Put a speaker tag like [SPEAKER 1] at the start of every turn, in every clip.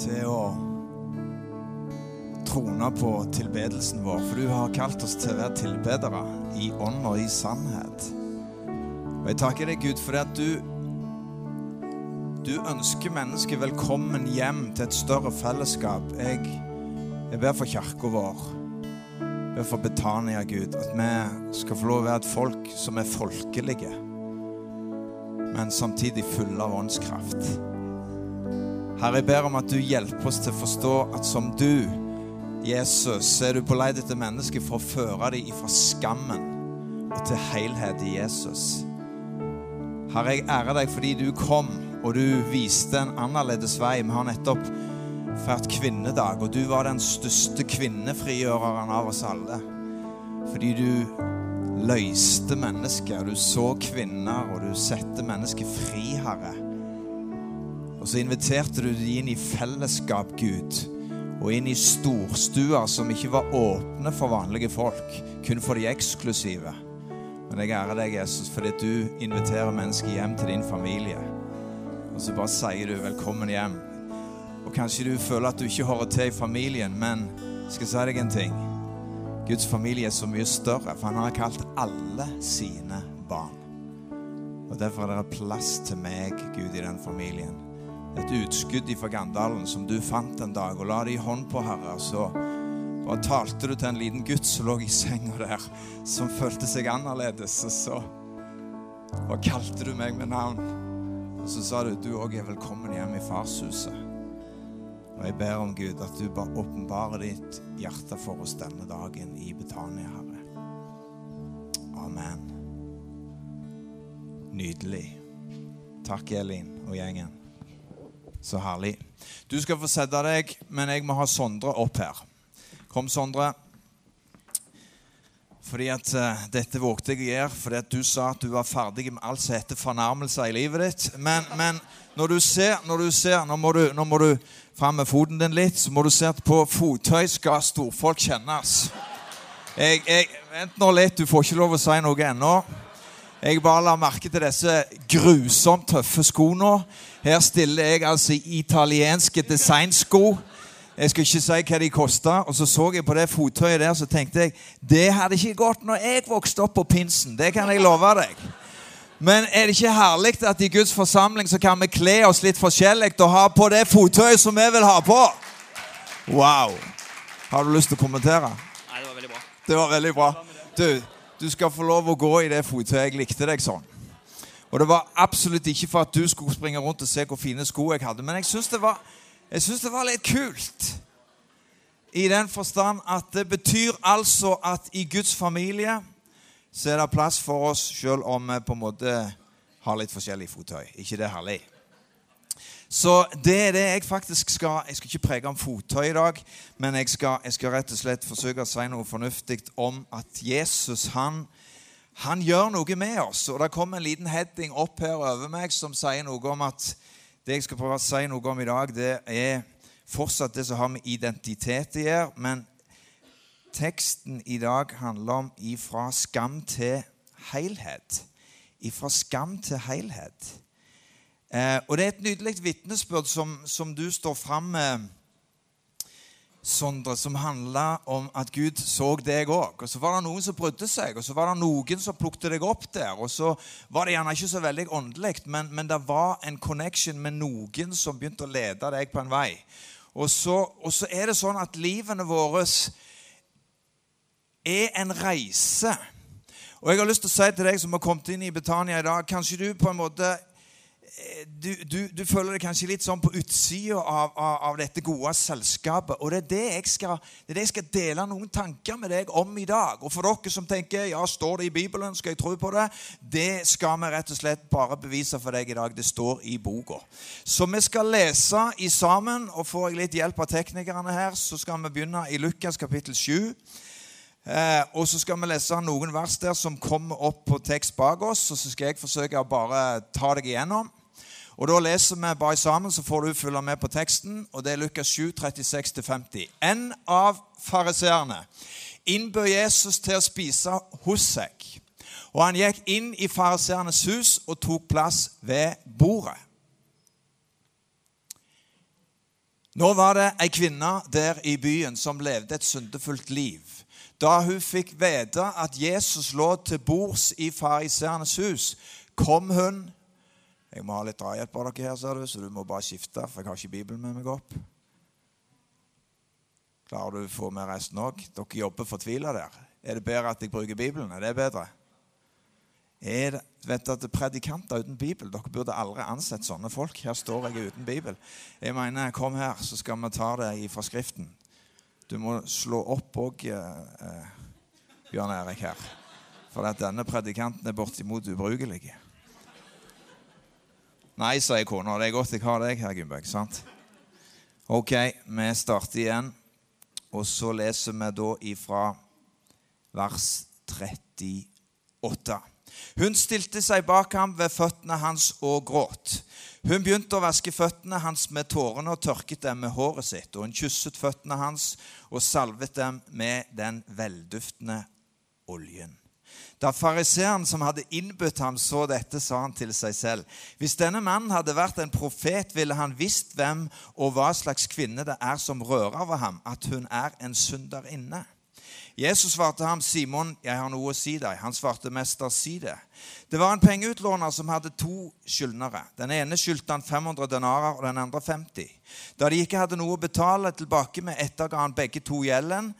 [SPEAKER 1] til å trone på tilbedelsen vår, for du har kalt oss til å være tilbedere i ånd og i sannhet. Og jeg takker deg, Gud, for at du du ønsker mennesket velkommen hjem til et større fellesskap. Jeg, jeg ber for kirka vår. Jeg ber for Betania, Gud, at vi skal få lov å være et folk som er folkelige, men samtidig fulle av åndskraft. Herre, jeg ber om at du hjelper oss til å forstå at som du, Jesus, er du på leit etter mennesker for å føre dem ifra skammen og til helhet i Jesus. Herre, jeg ærer deg fordi du kom og du viste en annerledes vei. Vi har nettopp feiret kvinnedag, og du var den største kvinnefrigjøreren av oss alle. Fordi du løste mennesker. Du så kvinner, og du setter mennesker fri, Herre. Og så inviterte du dem inn i fellesskap, Gud, og inn i storstuer som ikke var åpne for vanlige folk, kun for de eksklusive. Men jeg ærer deg, Jesus, fordi du inviterer mennesker hjem til din familie. Og så bare sier du 'velkommen hjem'. Og kanskje du føler at du ikke hører til i familien, men skal jeg si deg en ting. Guds familie er så mye større, for han har kalt alle sine barn. Og Derfor er det plass til meg, Gud, i den familien. Et utskudd fra Gandalen som du fant en dag og la det i hånd på, Herre. Så bare talte du til en liten gutt som lå i senga der, som følte seg annerledes. Og så og kalte du meg med navn. Og så sa du du òg er velkommen hjem i farshuset. Og jeg ber om Gud at du bare åpenbarer ditt hjerte for oss denne dagen i Betania, Herre. Amen. Nydelig. Takk, Elin og gjengen. Så herlig. Du skal få sette deg, men jeg må ha Sondre opp her. Kom, Sondre. Fordi at uh, Dette vågte jeg å gjøre fordi at du sa at du var ferdig med alt som heter fornærmelser i livet ditt. Men, men når du ser, når du ser nå, må du, nå må du fram med foten din litt, så må du se at på fottøy skal storfolk kjennes. Jeg, jeg, vent nå litt, du får ikke lov å si noe ennå. Jeg bare la merke til disse grusomt tøffe skoene. Her stiller jeg altså italienske designsko. Jeg skal ikke si hva de kosta. Og så så jeg på det fottøyet der, så tenkte jeg det hadde ikke gått når jeg vokste opp på pinsen. Det kan jeg love deg. Men er det ikke herlig at i Guds forsamling så kan vi kle oss litt forskjellig og ha på det fottøyet som vi vil ha på? Wow. Har du lyst til å kommentere?
[SPEAKER 2] Nei, det var veldig bra.
[SPEAKER 1] Det var veldig bra. Du, du skal få lov å gå i det fottøyet. Jeg likte deg sånn. Og det var absolutt ikke for at du skulle springe rundt og se hvor fine sko jeg hadde, men jeg syns det det var litt kult. I den forstand at det betyr altså at i Guds familie så er det plass for oss selv om vi på en måte har litt forskjellig fottøy. ikke det herlig? Så det er det jeg faktisk skal Jeg skal ikke prege om fottøy i dag, men jeg skal, jeg skal rett og slett forsøke å si noe fornuftig om at Jesus han, han gjør noe med oss. Og det kommer en liten heading opp her over meg som sier noe om at det jeg skal prøve å si noe om i dag, det er fortsatt det som har med identitet å gjøre. Men teksten i dag handler om ifra skam til helhet. Ifra skam til helhet. Eh, og det er et nydelig vitnesbyrd som, som du står fram med Sondre, som handla om at Gud så deg òg. Og så var det noen som brydde seg, og så var det noen som plukket deg opp der. Og så var det gjerne ikke så veldig åndelig, men, men det var en connection med noen som begynte å lede deg på en vei. Og så, og så er det sånn at livene våre er en reise. Og jeg har lyst til å si til deg som har kommet inn i Betania i dag Kanskje du på en måte du, du, du, føler deg kanskje litt sånn på utsida av, av, av, dette gode selskapet. Og det er det, jeg skal, det er det jeg skal dele noen tanker med deg om i dag. Og for dere som tenker ja, står det i Bibelen, skal jeg tro på det? Det skal vi rett og slett bare bevise for deg i dag. Det står i boka. Så vi skal lese i sammen, og får jeg litt hjelp av teknikerne her, så skal vi begynne i Lukas kapittel 7. Eh, og så skal vi lese noen vers der som kommer opp på tekst bak oss. Og så skal jeg forsøke å bare ta deg igjennom. Og Da leser vi bare sammen, så får du følge med på teksten. og Det er Lukas 7, 36-50. En av fariseerne innbød Jesus til å spise hos seg. Og han gikk inn i fariseernes hus og tok plass ved bordet. Nå var det ei kvinne der i byen som levde et syndefullt liv. Da hun fikk vite at Jesus lå til bords i fariseernes hus, kom hun Jeg må ha litt drahjelp av dere her, ser du, så du må bare skifte, for jeg har ikke Bibelen med meg opp. Klarer du å få med resten òg? Dere jobber fortvila der. Er det bedre at jeg bruker Bibelen? Er det bedre? er det, vet at Predikanter uten Bibel Dere burde aldri ansett sånne folk. Her står jeg uten Bibel. Jeg mener, Kom her, så skal vi ta det fra Skriften. Du må slå opp òg, eh, eh, Bjørn Erik, her. For at denne predikanten er bortimot ubrukelig. Nei, sier kona. Det er godt jeg har deg her, Gunnberg. sant? Ok, vi starter igjen. Og så leser vi da ifra vers 38. Hun stilte seg bak ham ved føttene hans og gråt. Hun begynte å vaske føttene hans med tårene og tørket dem med håret sitt. Og hun kysset føttene hans og salvet dem med den velduftende oljen. Da fariseeren som hadde innbudt ham, så dette, sa han til seg selv.: Hvis denne mannen hadde vært en profet, ville han visst hvem og hva slags kvinne det er som rører over ham, at hun er en synderinne. Jesus svarte ham, 'Simon, jeg har noe å si deg.' Han svarte, 'Mester, si det.' Det var en pengeutlåner som hadde to skyldnere. Den ene skyldte han 500 denarer, og den andre 50. Da de ikke hadde noe å betale tilbake med, etterga han begge to gjelden.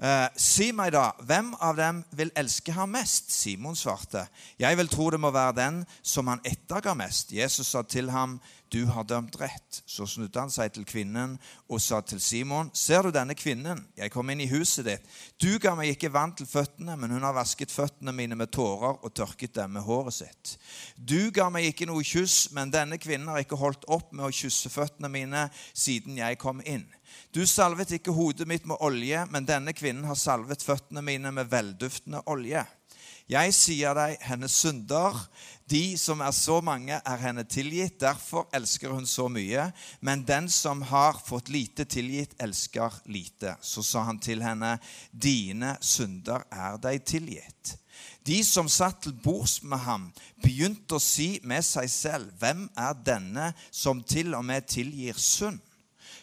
[SPEAKER 1] Eh, si meg da, hvem av dem vil elske ham mest? Simon svarte, jeg vil tro det må være den som han etterga mest. Jesus sa til ham, du har dømt rett. Så snudde han seg til kvinnen og sa til Simon, ser du denne kvinnen? Jeg kom inn i huset ditt. Du ga meg ikke vann til føttene, men hun har vasket føttene mine med tårer og tørket dem med håret sitt. Du ga meg ikke noe kyss, men denne kvinnen har ikke holdt opp med å kysse føttene mine siden jeg kom inn. Du salvet ikke hodet mitt med olje, men denne kvinnen har salvet føttene mine med velduftende olje. Jeg sier deg, hennes synder, de som er så mange, er henne tilgitt. Derfor elsker hun så mye. Men den som har fått lite tilgitt, elsker lite. Så sa han til henne, dine synder er deg tilgitt. De som satt til bords med ham, begynte å si med seg selv, hvem er denne som til og med tilgir synd?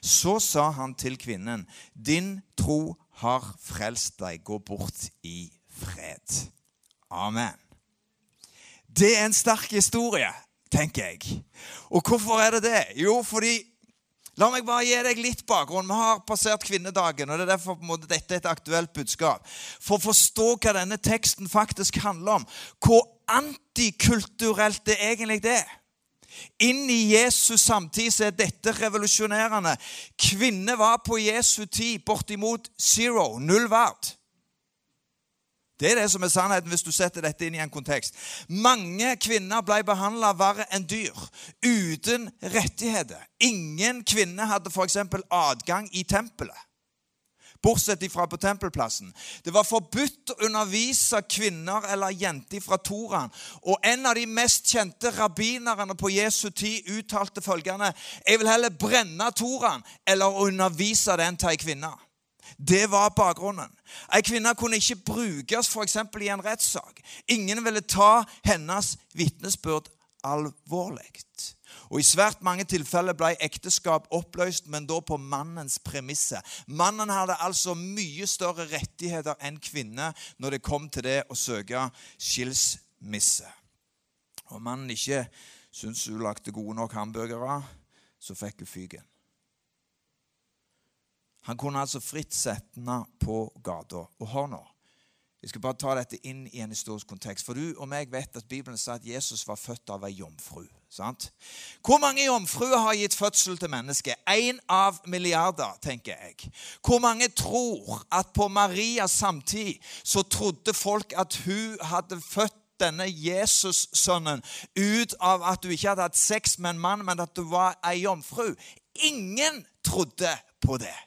[SPEAKER 1] Så sa han til kvinnen, din tro har frelst deg. Gå bort i fred. Amen. Det er en sterk historie, tenker jeg. Og hvorfor er det det? Jo, fordi La meg bare gi deg litt bakgrunn. Vi har passert kvinnedagen, og det er derfor måte dette er et aktuelt budskap. For å forstå hva denne teksten faktisk handler om, hvor antikulturelt det egentlig er. Inn i Jesus samtid så er dette revolusjonerende. Kvinner var på Jesu tid bortimot zero, null verd. Det er det som er sannheten hvis du setter dette inn i en kontekst. Mange kvinner ble behandla verre enn dyr, uten rettigheter. Ingen kvinne hadde f.eks. adgang i tempelet, bortsett fra på tempelplassen. Det var forbudt å undervise kvinner eller jenter fra Toraen. Og en av de mest kjente rabbinerne på Jesu tid uttalte følgende.: Jeg vil heller brenne Toraen eller undervise den til ei kvinne. Det var bakgrunnen. Ei kvinne kunne ikke brukes f.eks. i en rettssak. Ingen ville ta hennes vitnesbyrd alvorlig. Og I svært mange tilfeller ble ekteskap oppløst, men da på mannens premisser. Mannen hadde altså mye større rettigheter enn kvinne når det kom til det å søke skilsmisse. Og mannen ikke syntes hun lagde gode nok hamburgere, så fikk hun fyken. Han kunne altså fritt sette henne på gata. Og hør nå. Jeg skal bare ta dette inn i en historisk kontekst. For du og meg vet at Bibelen sa at Jesus var født av ei jomfru. Sant? Hvor mange jomfruer har gitt fødsel til mennesket? Én av milliarder, tenker jeg. Hvor mange tror at på Marias samtid så trodde folk at hun hadde født denne Jesus-sønnen ut av at du ikke hadde hatt sex med en mann, men at du var ei jomfru? Ingen trodde på det.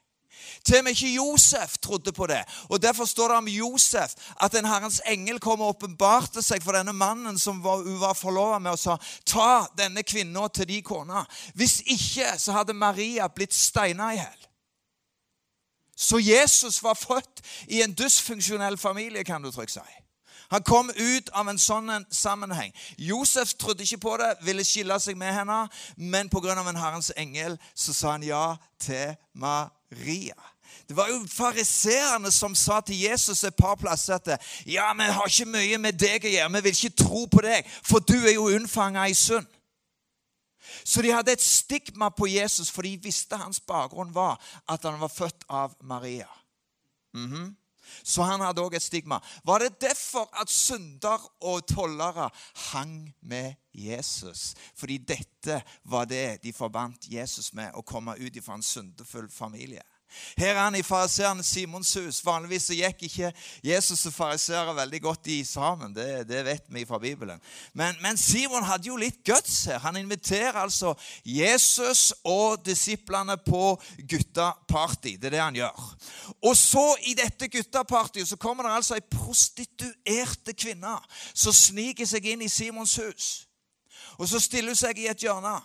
[SPEAKER 1] Til og med ikke Josef trodde på det. Og Derfor står det om Josef at en Herrens engel kom og åpenbarte seg for denne mannen som var, hun var forlova med, og sa ta denne kvinna til de kona. Hvis ikke så hadde Maria blitt steina i hjel. Så Jesus var født i en dysfunksjonell familie, kan du trygt si. Han kom ut av en sånn sammenheng. Josef trodde ikke på det, ville skille seg med henne, men pga. en Herrens engel så sa han ja til Maria. Det var jo fariseerne som sa til Jesus et par plasser at ja, vi har ikke mye med deg å gjøre, vi vil ikke tro på deg, for du er jo unnfanga i synd. Så de hadde et stigma på Jesus, for de visste hans bakgrunn var at han var født av Maria. Mm -hmm. Så han hadde òg et stigma. Var det derfor at synder og tollere hang med Jesus? Fordi dette var det de forbandt Jesus med, å komme ut fra en syndefull familie. Her er han i fariseeren Simons hus. Vanligvis så gikk ikke Jesus og fariseere veldig godt i sammen. Det, det, vet vi fra Bibelen. Men, men, Simon hadde jo litt guts her. Han inviterer altså Jesus og disiplene på guttaparty. Det er det han gjør. Og så, i dette guttapartyet, så kommer det altså ei prostituerte kvinne som sniker seg inn i Simons hus. Og så stiller hun seg i et hjørne.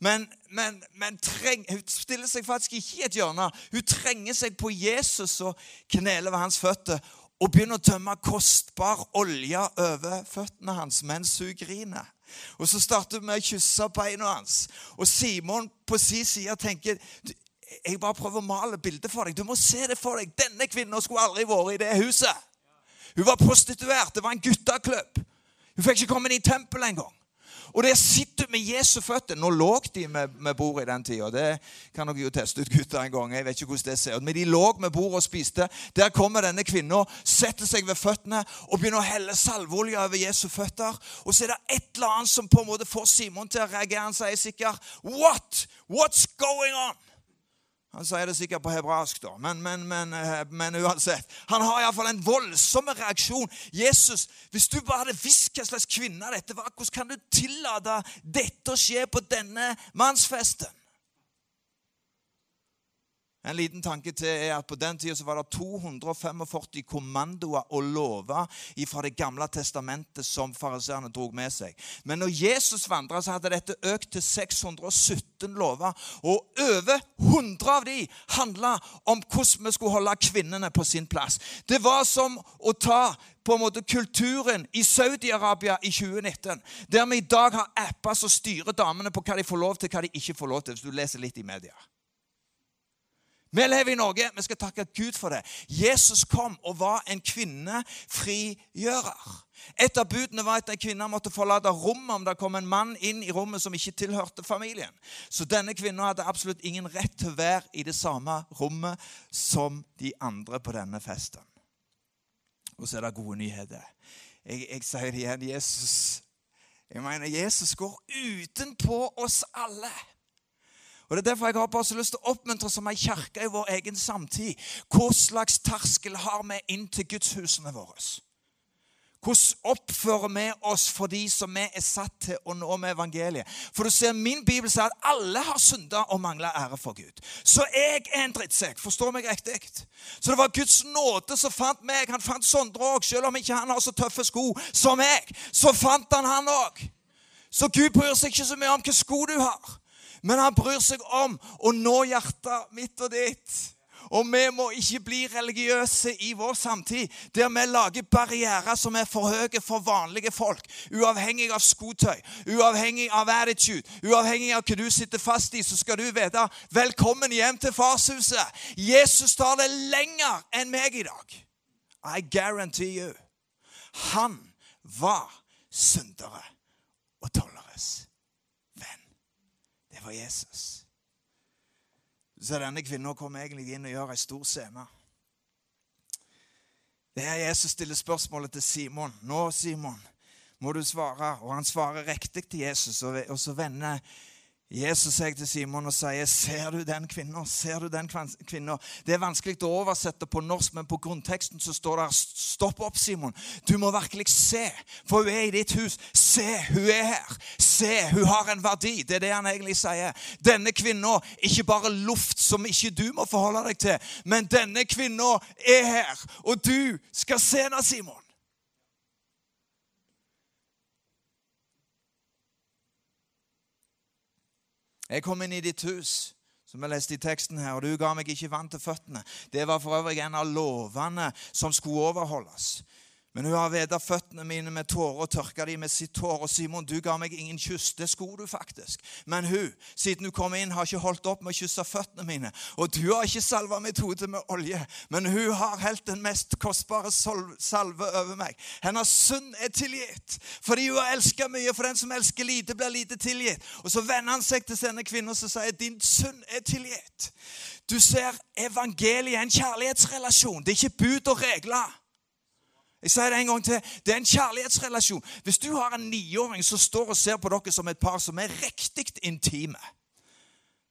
[SPEAKER 1] Men, men, men treng, hun stiller seg faktisk ikke i et hjørne. Hun trenger seg på Jesus og kneler ved hans føtter og begynner å tømme kostbar olje over føttene hans mens hun griner. Og Så starter hun med å kysse beina hans. Og Simon på sin side tenker jeg bare prøver å male bildet for deg. Du må se det for deg. Denne kvinnen skulle aldri vært i det huset. Hun var prostituert. Det var en gutteklubb. Hun fikk ikke komme inn i tempelet engang. Og der sitter du med Jesu føtter. Nå lå de med, med bordet i den tida. Det kan dere jo teste ut, gutter, en gang. Jeg vet ikke hvordan det ser ut. Men de lå med bordet og spiste. Der kommer denne kvinna, setter seg ved føttene og begynner å helle salveolje over Jesu føtter. Og så er det et eller annet som på en måte får Simon til å reagere. Han sier sikkert What? What's going on? Han sier det sikkert på hebraisk, da, men, men, men, eh, men uansett. Han har iallfall en voldsom reaksjon. Jesus, hvis du bare hadde visst hva slags kvinne dette var, hvordan kan du tillate dette å skje på denne mannsfesten? En liten tanke til er at På den tida var det 245 kommandoer og lover fra Det gamle testamentet som fariseerne drog med seg. Men når Jesus vandra, hadde dette økt til 617 lover. Og over 100 av de handla om hvordan vi skulle holde kvinnene på sin plass. Det var som å ta på en måte kulturen i Saudi-Arabia i 2019, der vi i dag har apper som styrer damene på hva de får lov til, hva de ikke får lov til, hvis du leser litt i media. Vi lever i Norge. Vi skal takke Gud for det. Jesus kom og var en kvinnefrigjører. Et av budene var at en kvinne måtte forlate rommet om det kom en mann inn i rommet som ikke tilhørte familien. Så denne kvinnen hadde absolutt ingen rett til å være i det samme rommet som de andre på denne festen. Og så er det gode nyheter. Jeg, jeg sier det igjen. Jesus jeg mener, Jesus går utenpå oss alle. Og Det er derfor jeg har bare så lyst til å oppmuntre som ei kirke i vår egen samtid. Hva slags terskel har vi inn til gudshusene våre? Hvordan oppfører vi oss for de som vi er satt til å nå med evangeliet? For du ser, Min bibel sier at alle har synda og mangla ære for Gud. Så jeg er en drittsekk. Forstår meg riktig? Så det var Guds nåde som fant meg. Han fant Sondre òg. Selv om ikke han har så tøffe sko som meg, så fant han han òg. Så Gud bryr seg ikke så mye om hvilke sko du har. Men han bryr seg om å nå hjertet mitt og ditt. Og vi må ikke bli religiøse i vår samtid, der vi lager barrierer som er for høye for vanlige folk. Uavhengig av skotøy, uavhengig av attitude, uavhengig av hva du sitter fast i, så skal du vite velkommen hjem til farshuset. Jesus tar det lenger enn meg i dag. I guarantee you. Han var syndere og tolleres det var Jesus. Så denne kvinnen kom egentlig inn og gjør ei stor scene. Det er Jesus stiller spørsmålet til Simon. Nå, Simon, må du svare. Og han svarer riktig til Jesus, og så vender Jesus sier til Simon og sier, 'Ser du den kvinna?' Ser du den kvinna? Det er vanskelig å oversette på norsk, men på grunnteksten så står det 'Stopp opp, Simon. Du må virkelig se, for hun er i ditt hus. Se, hun er her. Se, hun har en verdi.' Det er det han egentlig sier. Denne kvinna, ikke bare luft som ikke du må forholde deg til, men denne kvinna er her, og du skal se henne, Simon. Jeg kom inn i ditt hus, som jeg leste i teksten her, og du ga meg ikke vann til føttene. Det var for øvrig en av lovene som skulle overholdes. Men hun har vedet føttene mine med tårer og tørka dem med sitt hår. Og Simon, du ga meg ingen kyss. Det skulle du faktisk. Men hun, siden hun kom inn, har ikke holdt opp med å kysse føttene mine. Og du har ikke salva mitt hode med olje, men hun har helt den mest kostbare salve over meg. Hennes synd er tilgitt. Fordi hun har elska mye. For den som elsker lite, blir lite tilgitt. Og så vender han seg til denne kvinnen og sier din synd er tilgitt. Du ser, evangeliet en kjærlighetsrelasjon. Det er ikke bud og regler. Jeg sier det en gang til. Det er en kjærlighetsrelasjon. Hvis du har en niåring som står og ser på dere som et par som er riktig intime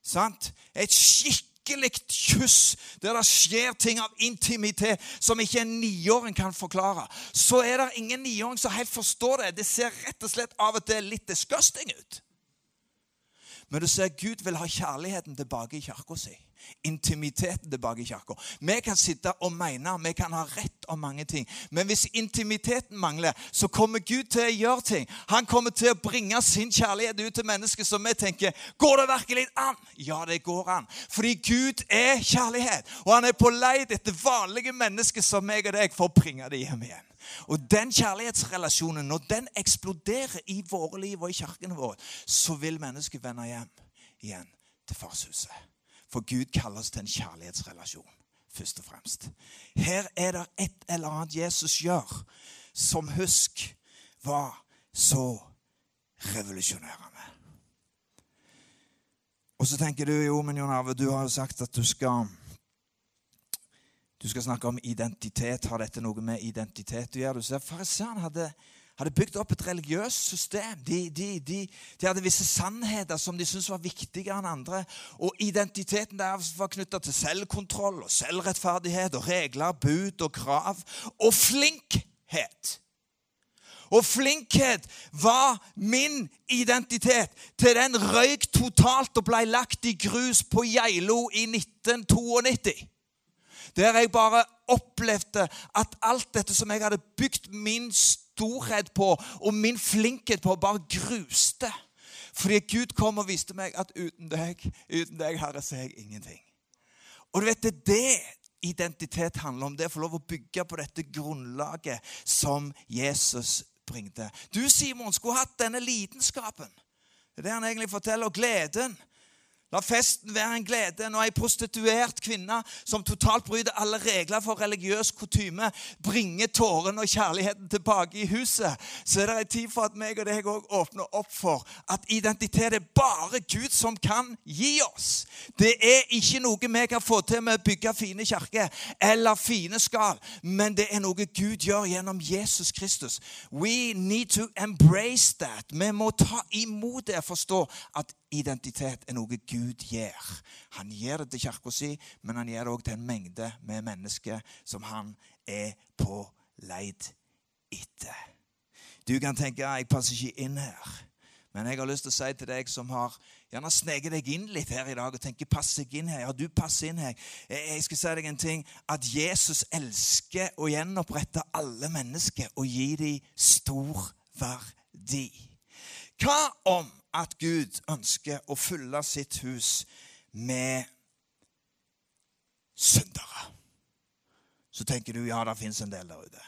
[SPEAKER 1] sant? Et skikkelig kyss der det skjer ting av intimitet som ikke en niåring kan forklare, så er det ingen niåring som helt forstår det. Det ser rett og slett av og til litt disgusting ut. Men du ser Gud vil ha kjærligheten tilbake i kirka si intimiteten tilbake i kirka. Vi kan sitte og mene, vi kan ha rett om mange ting. Men hvis intimiteten mangler, så kommer Gud til å gjøre ting. Han kommer til å bringe sin kjærlighet ut til mennesker som vi tenker Går det virkelig an? Ja, det går an. Fordi Gud er kjærlighet. Og han er på leit etter vanlige mennesker som meg og deg for å bringe det hjem igjen. Og den kjærlighetsrelasjonen, når den eksploderer i våre liv og i kirkene våre, så vil mennesket vende hjem igjen til farshuset. For Gud kaller oss til en kjærlighetsrelasjon, først og fremst. Her er det et eller annet Jesus gjør, som husk var så revolusjonerende. Og så tenker du jo, men Jon Arve, du har jo sagt at du skal du skal snakke om identitet. Har dette noe med identitet å gjøre? Du ser, Fariseeren hadde hadde bygd opp et religiøst system. De, de, de, de hadde visse sannheter som de syntes var viktigere enn andre. Og identiteten deres var knytta til selvkontroll og selvrettferdighet og regler, bud og krav. Og flinkhet. Og flinkhet var min identitet til den røyk totalt og ble lagt i grus på Geilo i 1992. Der jeg bare opplevde at alt dette som jeg hadde bygd min storhet på og min flinkhet på, bare gruste. Fordi Gud kom og viste meg at uten deg, uten deg, Herre, så er jeg ingenting. Og du vet, det er det identitet handler om. Det å få lov å bygge på dette grunnlaget som Jesus bringte. Du, Simon, skulle hatt denne lidenskapen. Det er det han egentlig forteller. Og gleden La festen være en glede når ei prostituert kvinne som totalt bryter alle regler for religiøs kutyme, bringer tårene og kjærligheten tilbake i huset, så er det en tid for at meg og deg òg åpner opp for at identitet er bare Gud som kan gi oss. Det er ikke noe vi kan få til med å bygge fine kirker eller fine skall, men det er noe Gud gjør gjennom Jesus Kristus. We need to embrace that. Vi må ta imot det og forstå at identitet er noe Gud gir. Han gir det til kirka si, men han gir det òg til en mengde med mennesker som han er på leid etter. Du kan tenke jeg passer ikke inn her. Men jeg har lyst til å si til deg som har gjerne sneket deg inn litt her i dag og tenker passer jeg inn her? Ja, du passer inn her. Jeg skal si deg en ting. At Jesus elsker å gjenopprette alle mennesker og gi dem stor verdi. Hva om at Gud ønsker å fylle sitt hus med syndere. Så tenker du ja, det fins en del der ute.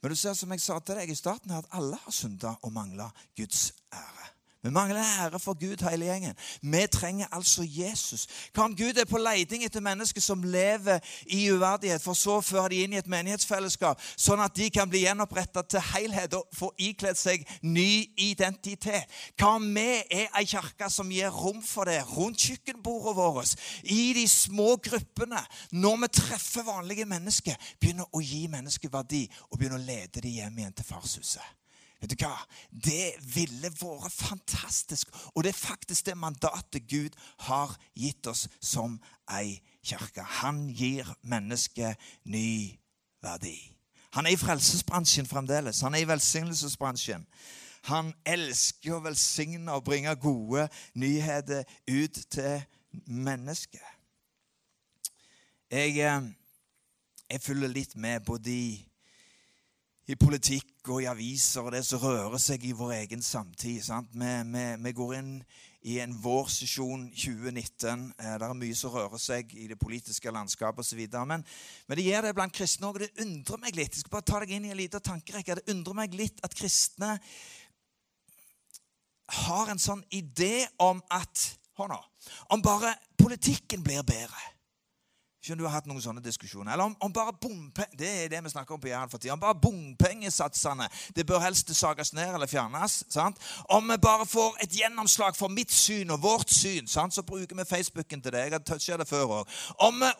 [SPEAKER 1] Men du ser som jeg sa til deg i starten, at alle har synda og mangla Guds ære. Vi mangler ære for Gud, hele gjengen. Vi trenger altså Jesus. Hva om Gud er på leiding etter mennesker som lever i uverdighet, for så å føre de inn i et menighetsfellesskap, sånn at de kan bli gjenoppretta til helhet og få ikledd seg ny identitet? Hva om vi er ei kirke som gir rom for det rundt kjøkkenbordet vårt, i de små gruppene, når vi treffer vanlige mennesker, begynner å gi mennesker verdi og begynner å lede dem hjem igjen til farshuset? Vet du hva? Det ville vært fantastisk. Og det er faktisk det mandatet Gud har gitt oss som ei kirke. Han gir mennesket ny verdi. Han er i frelsesbransjen fremdeles. Han er i velsignelsesbransjen. Han elsker å velsigne og bringe gode nyheter ut til mennesket. Jeg, eh, jeg følger litt med både i i politikk og i aviser og det som rører seg i vår egen samtid. Vi, vi, vi, går inn i en vårsesjon 2019. Eh, det er mye som rører seg i det politiske landskapet osv. Men, men det gjør det blant kristne òg, det undrer meg litt. Jeg skal bare ta deg inn i en liten tankerekke. Det undrer meg litt at kristne har en sånn idé om at Hør nå. Om bare politikken blir bedre Skjønner du har hatt noen sånne diskusjoner. Eller om, om bare bompenger Det er det vi snakker om på Jæren for tida. Om bare bompengesatsene det bør helst sages ned eller fjernes. sant? Om vi bare får et gjennomslag for mitt syn og vårt syn, sant? så bruker vi Facebooken til det. Jeg har toucha det før òg.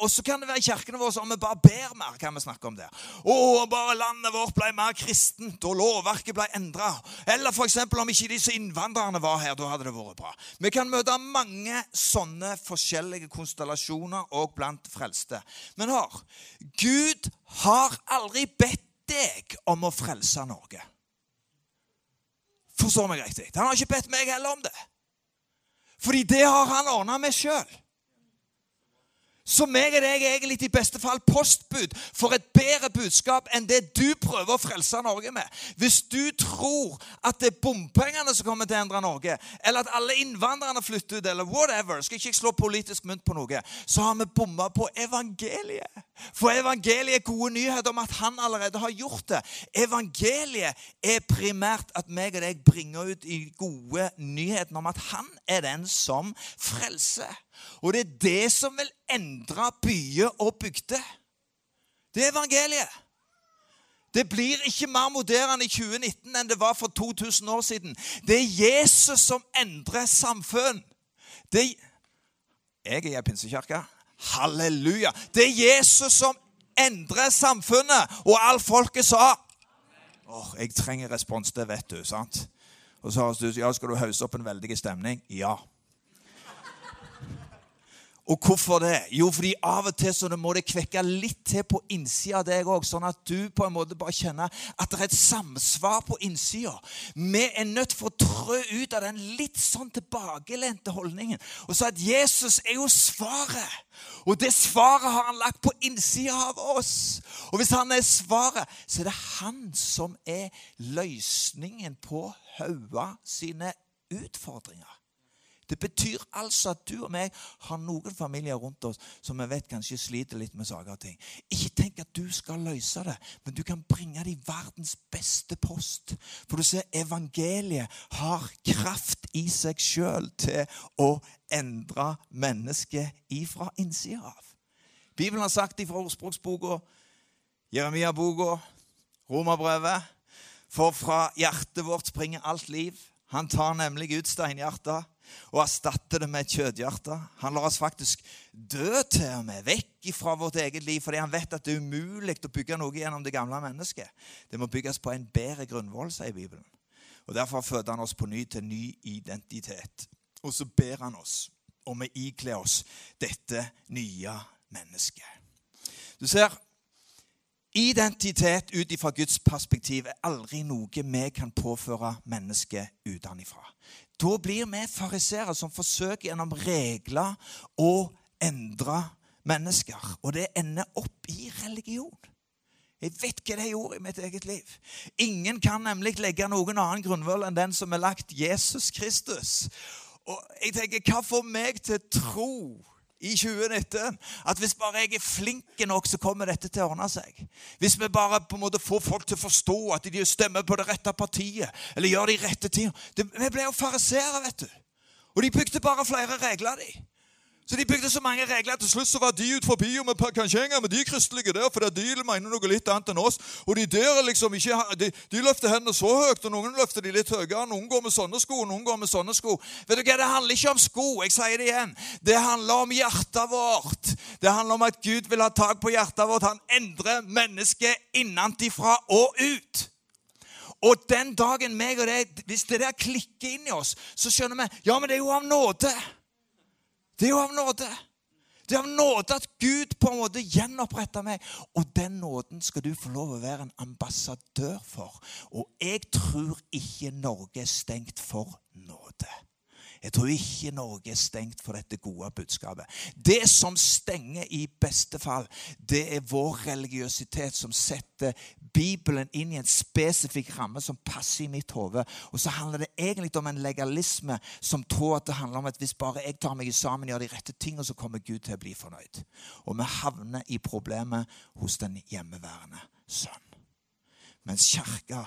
[SPEAKER 1] Og så kan det være i kirkene våre om vi bare ber mer, kan vi snakke om det. Å, bare landet vårt ble mer kristent, og lovverket ble endra. Eller f.eks. om ikke disse innvandrerne var her. Da hadde det vært bra. Vi kan møte mange sånne forskjellige konstellasjoner og blant frelste frelste. Men hør Gud har aldri bedt deg om å frelse Norge. Forstår meg riktig. Han har ikke bedt meg heller om det. Fordi det har han ordna med sjøl. Så meg og deg er egentlig i beste fall postbud for et bedre budskap enn det du prøver å frelse Norge med. Hvis du tror at det er bompengene som kommer til å endre Norge, eller at alle innvandrerne flytter ut, eller whatever, skal ikke slå politisk mynt på noe, så har vi bomma på evangeliet. For evangeliet er gode nyheter om at han allerede har gjort det. Evangeliet er primært at meg og deg bringer ut i gode nyheter om at han er den som frelser. Og det er det som vil endre byer og bygder. Det er evangeliet. Det blir ikke mer moderne i 2019 enn det var for 2000 år siden. Det er Jesus som endrer samfunn. Det Jeg er i pinsekirke. Halleluja. Det er Jesus som endrer samfunnet. Og alt folket sa Åh, Jeg trenger respons, det vet du. sant? Og så det ut ja, skal du hause opp en veldig stemning. Ja. Og hvorfor det? Jo, fordi av og til så må det kvekke litt til på innsida av deg òg, sånn at du på en måte bare kjenner at det er et samsvar på innsida. Vi er nødt for å trø ut av den litt sånn tilbakelente holdningen og så at Jesus er jo svaret. Og det svaret har han lagt på innsida av oss. Og hvis han er svaret, så er det han som er løsningen på Haua sine utfordringer. Det betyr altså at du og meg har noen familier rundt oss som vi vet kanskje sliter litt med saker og ting. Ikke tenk at du skal løse det, men du kan bringe det i verdens beste post. For du ser, evangeliet har kraft i seg sjøl til å endre mennesket ifra innsida av. Bibelen har sagt ifra ordspråksboka, Jeremia-boka, Romerbrevet For fra hjertet vårt springer alt liv. Han tar nemlig ut steinhjertet og erstatte det med et kjødhjerte. Han lar oss faktisk dø til og med, vekk fra vårt eget liv, fordi han vet at det er umulig å bygge noe gjennom det gamle mennesket. Det må bygges på en bedre grunnvoll, sier Bibelen. Og Derfor føder han oss på ny til ny identitet. Og så ber han oss om å ikle oss dette nye mennesket. Du ser, Identitet ut ifra Guds perspektiv er aldri noe vi kan påføre mennesket utenfra. Da blir vi fariseere som forsøker gjennom regler å endre mennesker. Og det ender opp i religion. Jeg vet hva det gjorde i mitt eget liv. Ingen kan nemlig legge noen annen grunnvoll enn den som er lagt Jesus Kristus. Og jeg tenker, Hva får meg til tro i 2019 at hvis bare jeg er flink nok, så kommer dette til å ordne seg. Hvis vi bare på en måte får folk til å forstå at de stemmer på det rette partiet, eller gjør de rette tingene Vi ble jo fariseere, vet du. Og de bygde bare flere regler, de. Så de bygde så mange regler. at Til slutt så var de ut forbi, og vi kan ikke henge med de kristelige der, for de mener noe litt annet enn oss. Og de der liksom ikke, de, de løfter hendene så høyt, og noen løfter de litt høyere. Noen går med sånne sko, noen går med sånne sko. Vet du hva, Det handler ikke om sko. Jeg sier det igjen. Det handler om hjertet vårt. Det handler om at Gud vil ha tak på hjertet vårt. Han endrer mennesket innenfra og ut. Og den dagen meg og deg, hvis det der klikker inn i oss, så skjønner vi ja, men det er jo av nåde. Det er jo av nåde. Det er av nåde at Gud på en måte gjenoppretter meg. Og den nåden skal du få lov å være en ambassadør for. Og jeg tror ikke Norge er stengt for nåde. Jeg tror ikke Norge er stengt for dette gode budskapet. Det som stenger i beste fall, det er vår religiøsitet som setter Bibelen inn i en spesifikk ramme som passer i mitt hode. Og så handler det egentlig om en legalisme som tror at det handler om at hvis bare jeg tar meg sammen gjør de rette tingene, så kommer Gud til å bli fornøyd. Og vi havner i problemet hos den hjemmeværende sønn. Mens kirka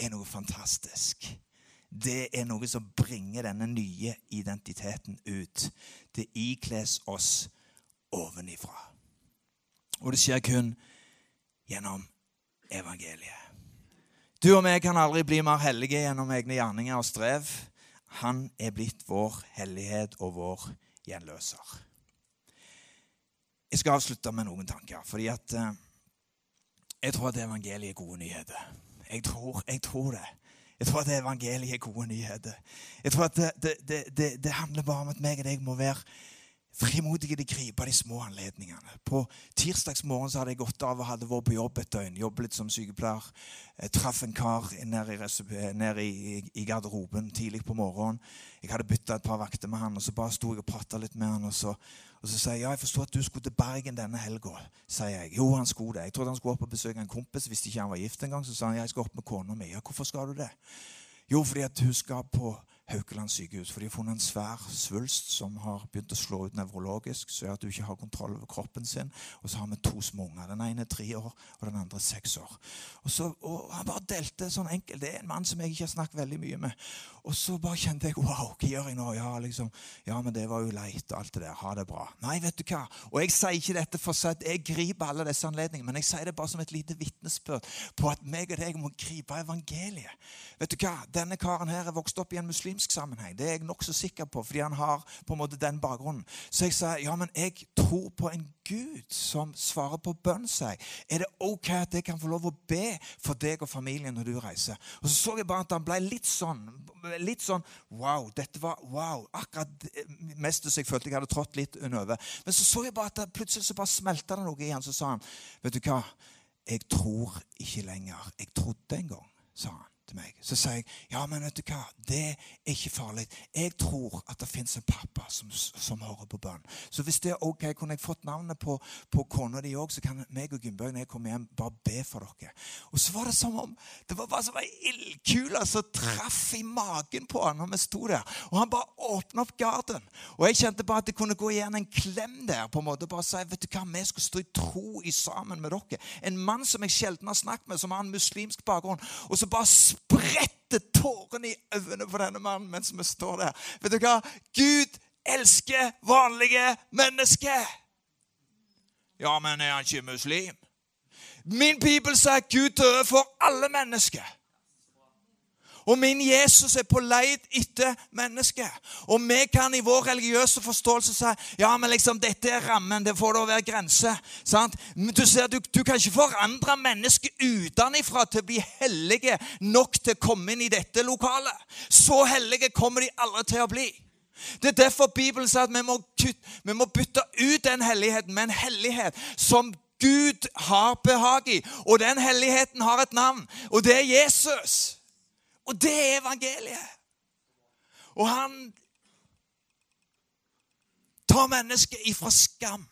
[SPEAKER 1] er noe fantastisk det er noe som bringer denne nye identiteten ut. Det ikles oss ovenifra. Og det skjer kun gjennom evangeliet. Du og meg kan aldri bli mer hellige gjennom egne gjerninger og strev. Han er blitt vår hellighet og vår gjenløser. Jeg skal avslutte med noen tanker. fordi at eh, Jeg tror at evangeliet er gode nyheter. Jeg tror, jeg tror det. Jeg tror at evangeliet er gode nyheter. Jeg tror at det, det, det, det handler bare om at meg og deg må være frimodige til å gripe de små anledningene. På tirsdagsmorgen så hadde jeg gått av og hadde vært på jobb et døgn. Jobbet litt som sykepleier. Jeg traff en kar nede i, ned i, i, garderoben tidlig på morgenen. Jeg hadde bytta et par vakter med han, og så bare sto jeg og prata litt med han. Og så, og så sier jeg ja, jeg forstår at du skulle til Bergen denne helga. sier jeg. Jo, han skulle det. Jeg trodde han skulle opp og besøke en kompis. Hvis ikke han var gift engang, så sa han ja, jeg skal opp med kona mi. Ja, hvorfor skal du det? Jo, fordi at hun skal på Haukeland sykehus. For de har funnet en svær svulst som har begynt å slå ut nevrologisk, så gjør at du ikke har kontroll over kroppen sin. Og så har vi to små unger. Den ene er tre år, og den andre er seks år. Og, så, og Han bare delte sånn enkelt. Det er en mann som jeg ikke har snakket veldig mye med. Og så bare kjente jeg wow, hva gjør jeg nå? Ja, liksom, ja, men det var jo leit og alt det der. Ha det bra. Nei, vet du hva. Og jeg sier ikke dette for at jeg griper alle disse anledningene, men jeg sier det bare som et lite vitnesbyrd på at meg og deg må gripe evangeliet. Vet du hva? Denne karen her er vokst opp i en muslim muslimsk sammenheng. Det er jeg nokså sikker på, fordi han har på en måte den bakgrunnen. Så jeg sa ja, men jeg tror på en Gud som svarer på bønn seg. Er det ok at jeg kan få lov å be for deg og familien når du reiser? Og så så jeg bare at han ble litt sånn litt sånn Wow, dette var wow. Akkurat mest så jeg følte jeg hadde trådt litt under. Men så så jeg bare at plutselig så bare smelta det noe i han. Så sa han, vet du hva, jeg tror ikke lenger. Jeg trodde en gang, sa han til meg. Så sier jeg ja, men vet du hva, det er ikke farlig. Jeg tror at det fins en pappa som, som, hører på bønn. Så hvis det er ok, kunne jeg fått navnet på, på kona di òg, så kan meg og Gunnbjørg når jeg kommer hjem, bare be for dere. Og så var det som om det var bare som ei ildkule som traff i magen på han når vi sto der. Og han bare åpna opp garden. Og jeg kjente bare at det kunne gå igjen en klem der. på en måte, Bare si vet du hva, vi skal stå i tro i sammen med dere. En mann som jeg sjelden har snakket med, som har en muslimsk bakgrunn. Og så bare spretter tårene i øynene på denne mannen mens vi står der. Vet du hva? Gud elsker vanlige mennesker. Ja, men er han ikke muslim? Min bibel sier at Gud døde for alle mennesker. Og min Jesus er på leit etter mennesket. Og vi kan i vår religiøse forståelse si ja, men liksom, dette er rammen. Det får da være grenser. Du ser, du, du, kan ikke forandre mennesket utenfra til å bli hellige nok til å komme inn i dette lokalet. Så hellige kommer de aldri til å bli. Det er derfor Bibelen sier at vi må, vi må bytte ut den helligheten med en hellighet som Gud har behag i. Og den helligheten har et navn, og det er Jesus. Og det er evangeliet. Og han tar mennesket ifra skam.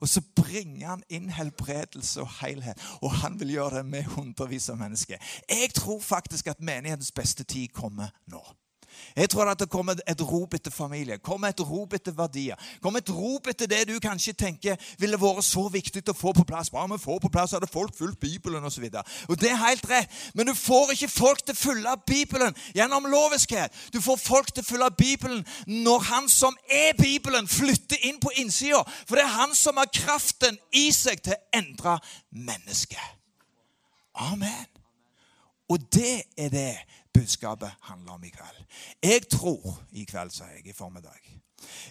[SPEAKER 1] Og så bringer han inn helbredelse og helhet. Og han vil gjøre det med hundrevis av mennesker. Jeg tror faktisk at menighetens beste tid kommer nå. Jeg tror at det kommer et rop etter familie, kommer et rop etter verdier. kommer et rop etter det du kanskje tenker ville vært så viktig å få på plass. Bare vi får på plass, hadde folk fulgt Bibelen osv. Det er helt rett, men du får ikke folk til å følge Bibelen gjennom loviskhet. Du får folk til å følge Bibelen når han som er Bibelen, flytter inn på innsida. For det er han som har kraften i seg til å endre mennesket. Amen. Og det er det budskapet handler om i kveld. Jeg tror i kveld, sa jeg i formiddag.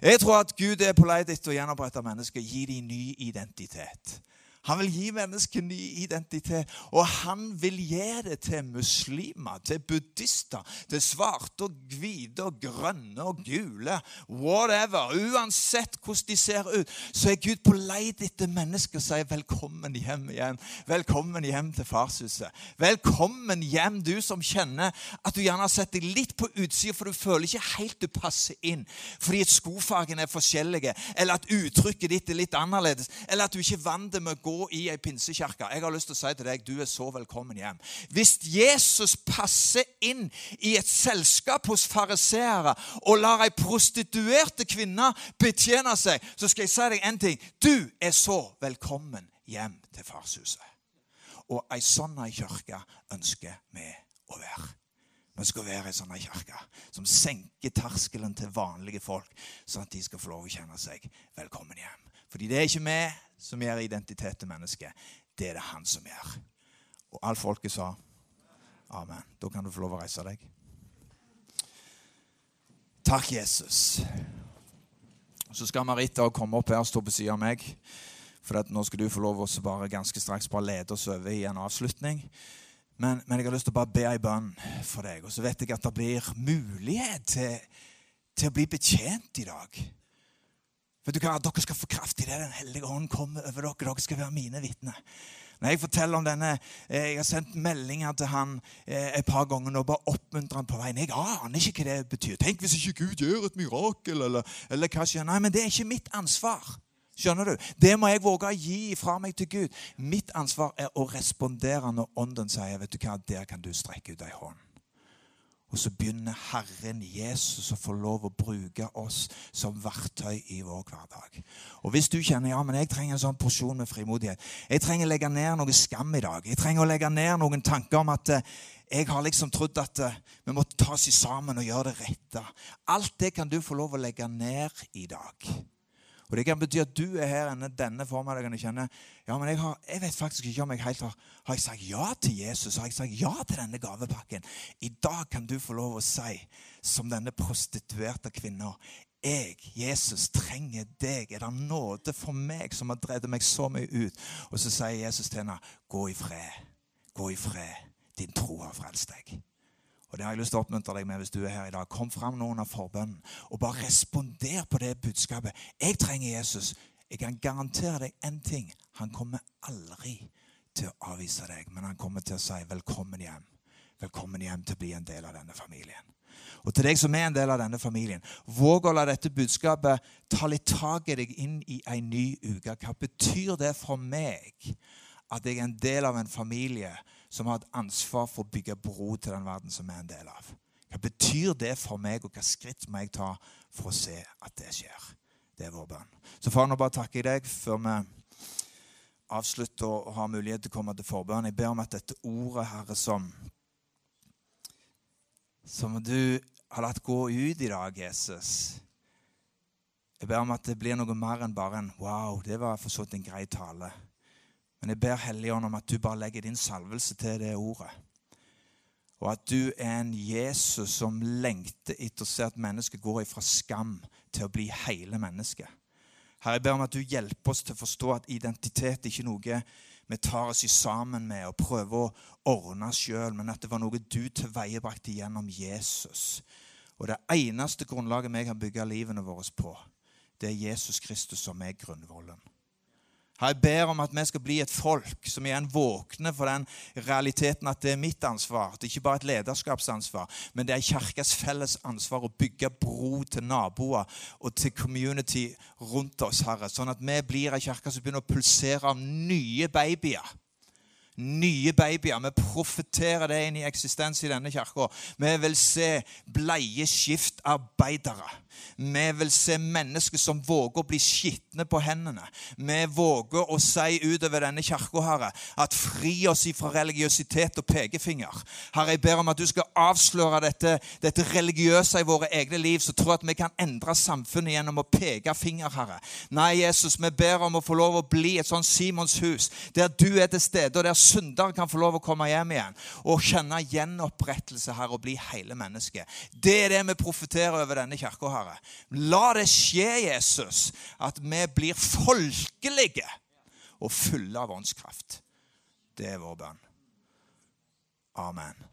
[SPEAKER 1] Jeg tror at Gud er på lei etter å gjenopprette mennesker, gi dem ny identitet. Han vil gi mennesket ny identitet. Og han vil gi det til muslimer, til buddhister, til svarte og hvite og grønne og gule. Whatever. Uansett hvordan de ser ut, så er Gud på leit etter mennesker og sier velkommen hjem igjen. Velkommen hjem til farshuset. Velkommen hjem, du som kjenner at du gjerne har sett deg litt på utsida, for du føler ikke helt du passer inn. Fordi skofargene skofargen er forskjellige, eller at uttrykket ditt er litt annerledes, eller at du ikke er vant med å gå i ei pinsekirke. Jeg har lyst til å si til deg, du er så velkommen hjem. Hvis Jesus passer inn i et selskap hos fariseere og lar ei prostituerte kvinne betjene seg, så skal jeg si deg en ting. Du er så velkommen hjem til farshuset. Og ei sånn kirke ønsker vi å være. Vi skal være ei sånn kirke som senker terskelen til vanlige folk, sånn at de skal få lov å kjenne seg velkommen hjem. Fordi det er ikke vi som gjør identitet til mennesket. Det er det han som gjør. Og alt folket sa amen. Da kan du få lov å reise deg. Takk, Jesus. Så skal Marita komme opp her og stå på siden av meg. For nå skal du få lov å bare ganske straks bare lede oss over i en avslutning. Men, men, jeg har lyst til å bare be ei bønn for deg. Og så vet jeg at det blir mulighet til, til å bli betjent i dag. Vet du hva? Dere skal få kraft i det Den hellige ånd kommer over dere. Dere skal være mine vitner. Når jeg forteller om denne, eh, jeg har sendt meldinger til han eh, et par ganger og bare oppmuntrer han på veien. Jeg aner ikke hva det betyr. Tenk hvis ikke Gud gjør et mirakel, eller, eller hva skjer? Nei, men det er ikke mitt ansvar. Skjønner du? Det må jeg våge å gi fra meg til Gud. Mitt ansvar er å respondere når Ånden sier vet du hva, der kan du strekke ut ei hånd. Og så begynner Herren Jesus å få lov å bruke oss som verktøy i vår hverdag. Og Hvis du kjenner ja, men jeg trenger en sånn porsjon med frimodighet Jeg trenger å legge ned noe skam i dag. Jeg trenger å legge ned noen tanker om at eh, jeg har liksom trodd at uh, vi måtte ta oss sammen og gjøre det rette. Alt det kan du få lov å legge ned i dag. Og Det kan bety at du er her inne denne formiddagen og kjenner ja, men jeg, har, jeg, vet faktisk ikke om jeg helt har, har jeg sagt ja til Jesus. Har jeg sagt ja til denne gavepakken? I dag kan du få lov å si, som denne prostituerte kvinna jeg, Jesus, trenger deg. Er det nåde for meg som har drevet meg så mye ut? Og så sier Jesus til henne, gå i fred. Gå i fred. Din tro har frelst deg. Og det har jeg lyst til å oppmuntre deg med hvis du er her i dag. Kom fram noen av forbønnen og bare responder på det budskapet. Jeg trenger Jesus. Jeg kan garantere deg én ting. Han kommer aldri til å avvise deg, men han kommer til å si 'velkommen hjem'. Velkommen hjem til å bli en del av denne familien. Og til deg som er en del av denne familien, våg å la dette budskapet ta litt tak i deg inn i en ny uke. Hva betyr det for meg at jeg er en del av en familie som har et ansvar for å bygge bro til den verden som er en del av. Hva betyr det for meg, og hva skritt må jeg ta for å se at det skjer? Det er vår bønn. Så far, nå bare takker jeg deg før vi avslutter og har mulighet til å komme til forbønn. Jeg ber om at dette ordet, Herre, som, som du har latt gå ut i dag, Jesus Jeg ber om at det blir noe mer enn bare en 'wow, det var for så vidt en grei tale'. Men jeg ber Helligånd om at du bare legger din salvelse til det ordet. Og at du er en Jesus som lengter etter å se at mennesket går ifra skam til å bli hele mennesket. Herre, jeg ber om at du hjelper oss til å forstå at identitet er ikke noe vi tar oss i sammen med og prøver å ordne sjøl, men at det var noe du tilveiebrakte gjennom Jesus. Og det eneste grunnlaget vi kan bygge livene våre på, det er Jesus Kristus som er grunnvollen. Jeg ber om at vi skal bli et folk som igjen våkner for den realiteten at det er mitt ansvar. Det er ikke bare et lederskapsansvar, men det er kirkas felles ansvar å bygge bro til naboer og til community rundt oss, Herre. Sånn at vi blir ei kirke som begynner å pulsere av nye babyer nye babyer. Vi profeterer det inn i eksistens i denne kirka. Vi vil se bleie skiftarbeidere. Vi vil se mennesker som våger å bli skitne på hendene. Vi våger å si utover denne kirka, Herre, at fri oss fra religiøsitet og pekefinger. Herre, jeg ber om at du skal avsløre dette, dette religiøse i våre egne liv, så tror jeg at vi kan endre samfunnet gjennom å peke finger, Herre. Nei, Jesus, vi ber om å få lov å bli et sånn Simons hus, der du er til stede, og der syndere kan få lov å komme hjem igjen og kjenne gjenopprettelse, Herre, og bli hele mennesket. Det er det vi profeterer over denne kirka, Herre. La det skje, Jesus, at vi blir folkelige og fulle av åndskraft. Det er vår bønn. Amen.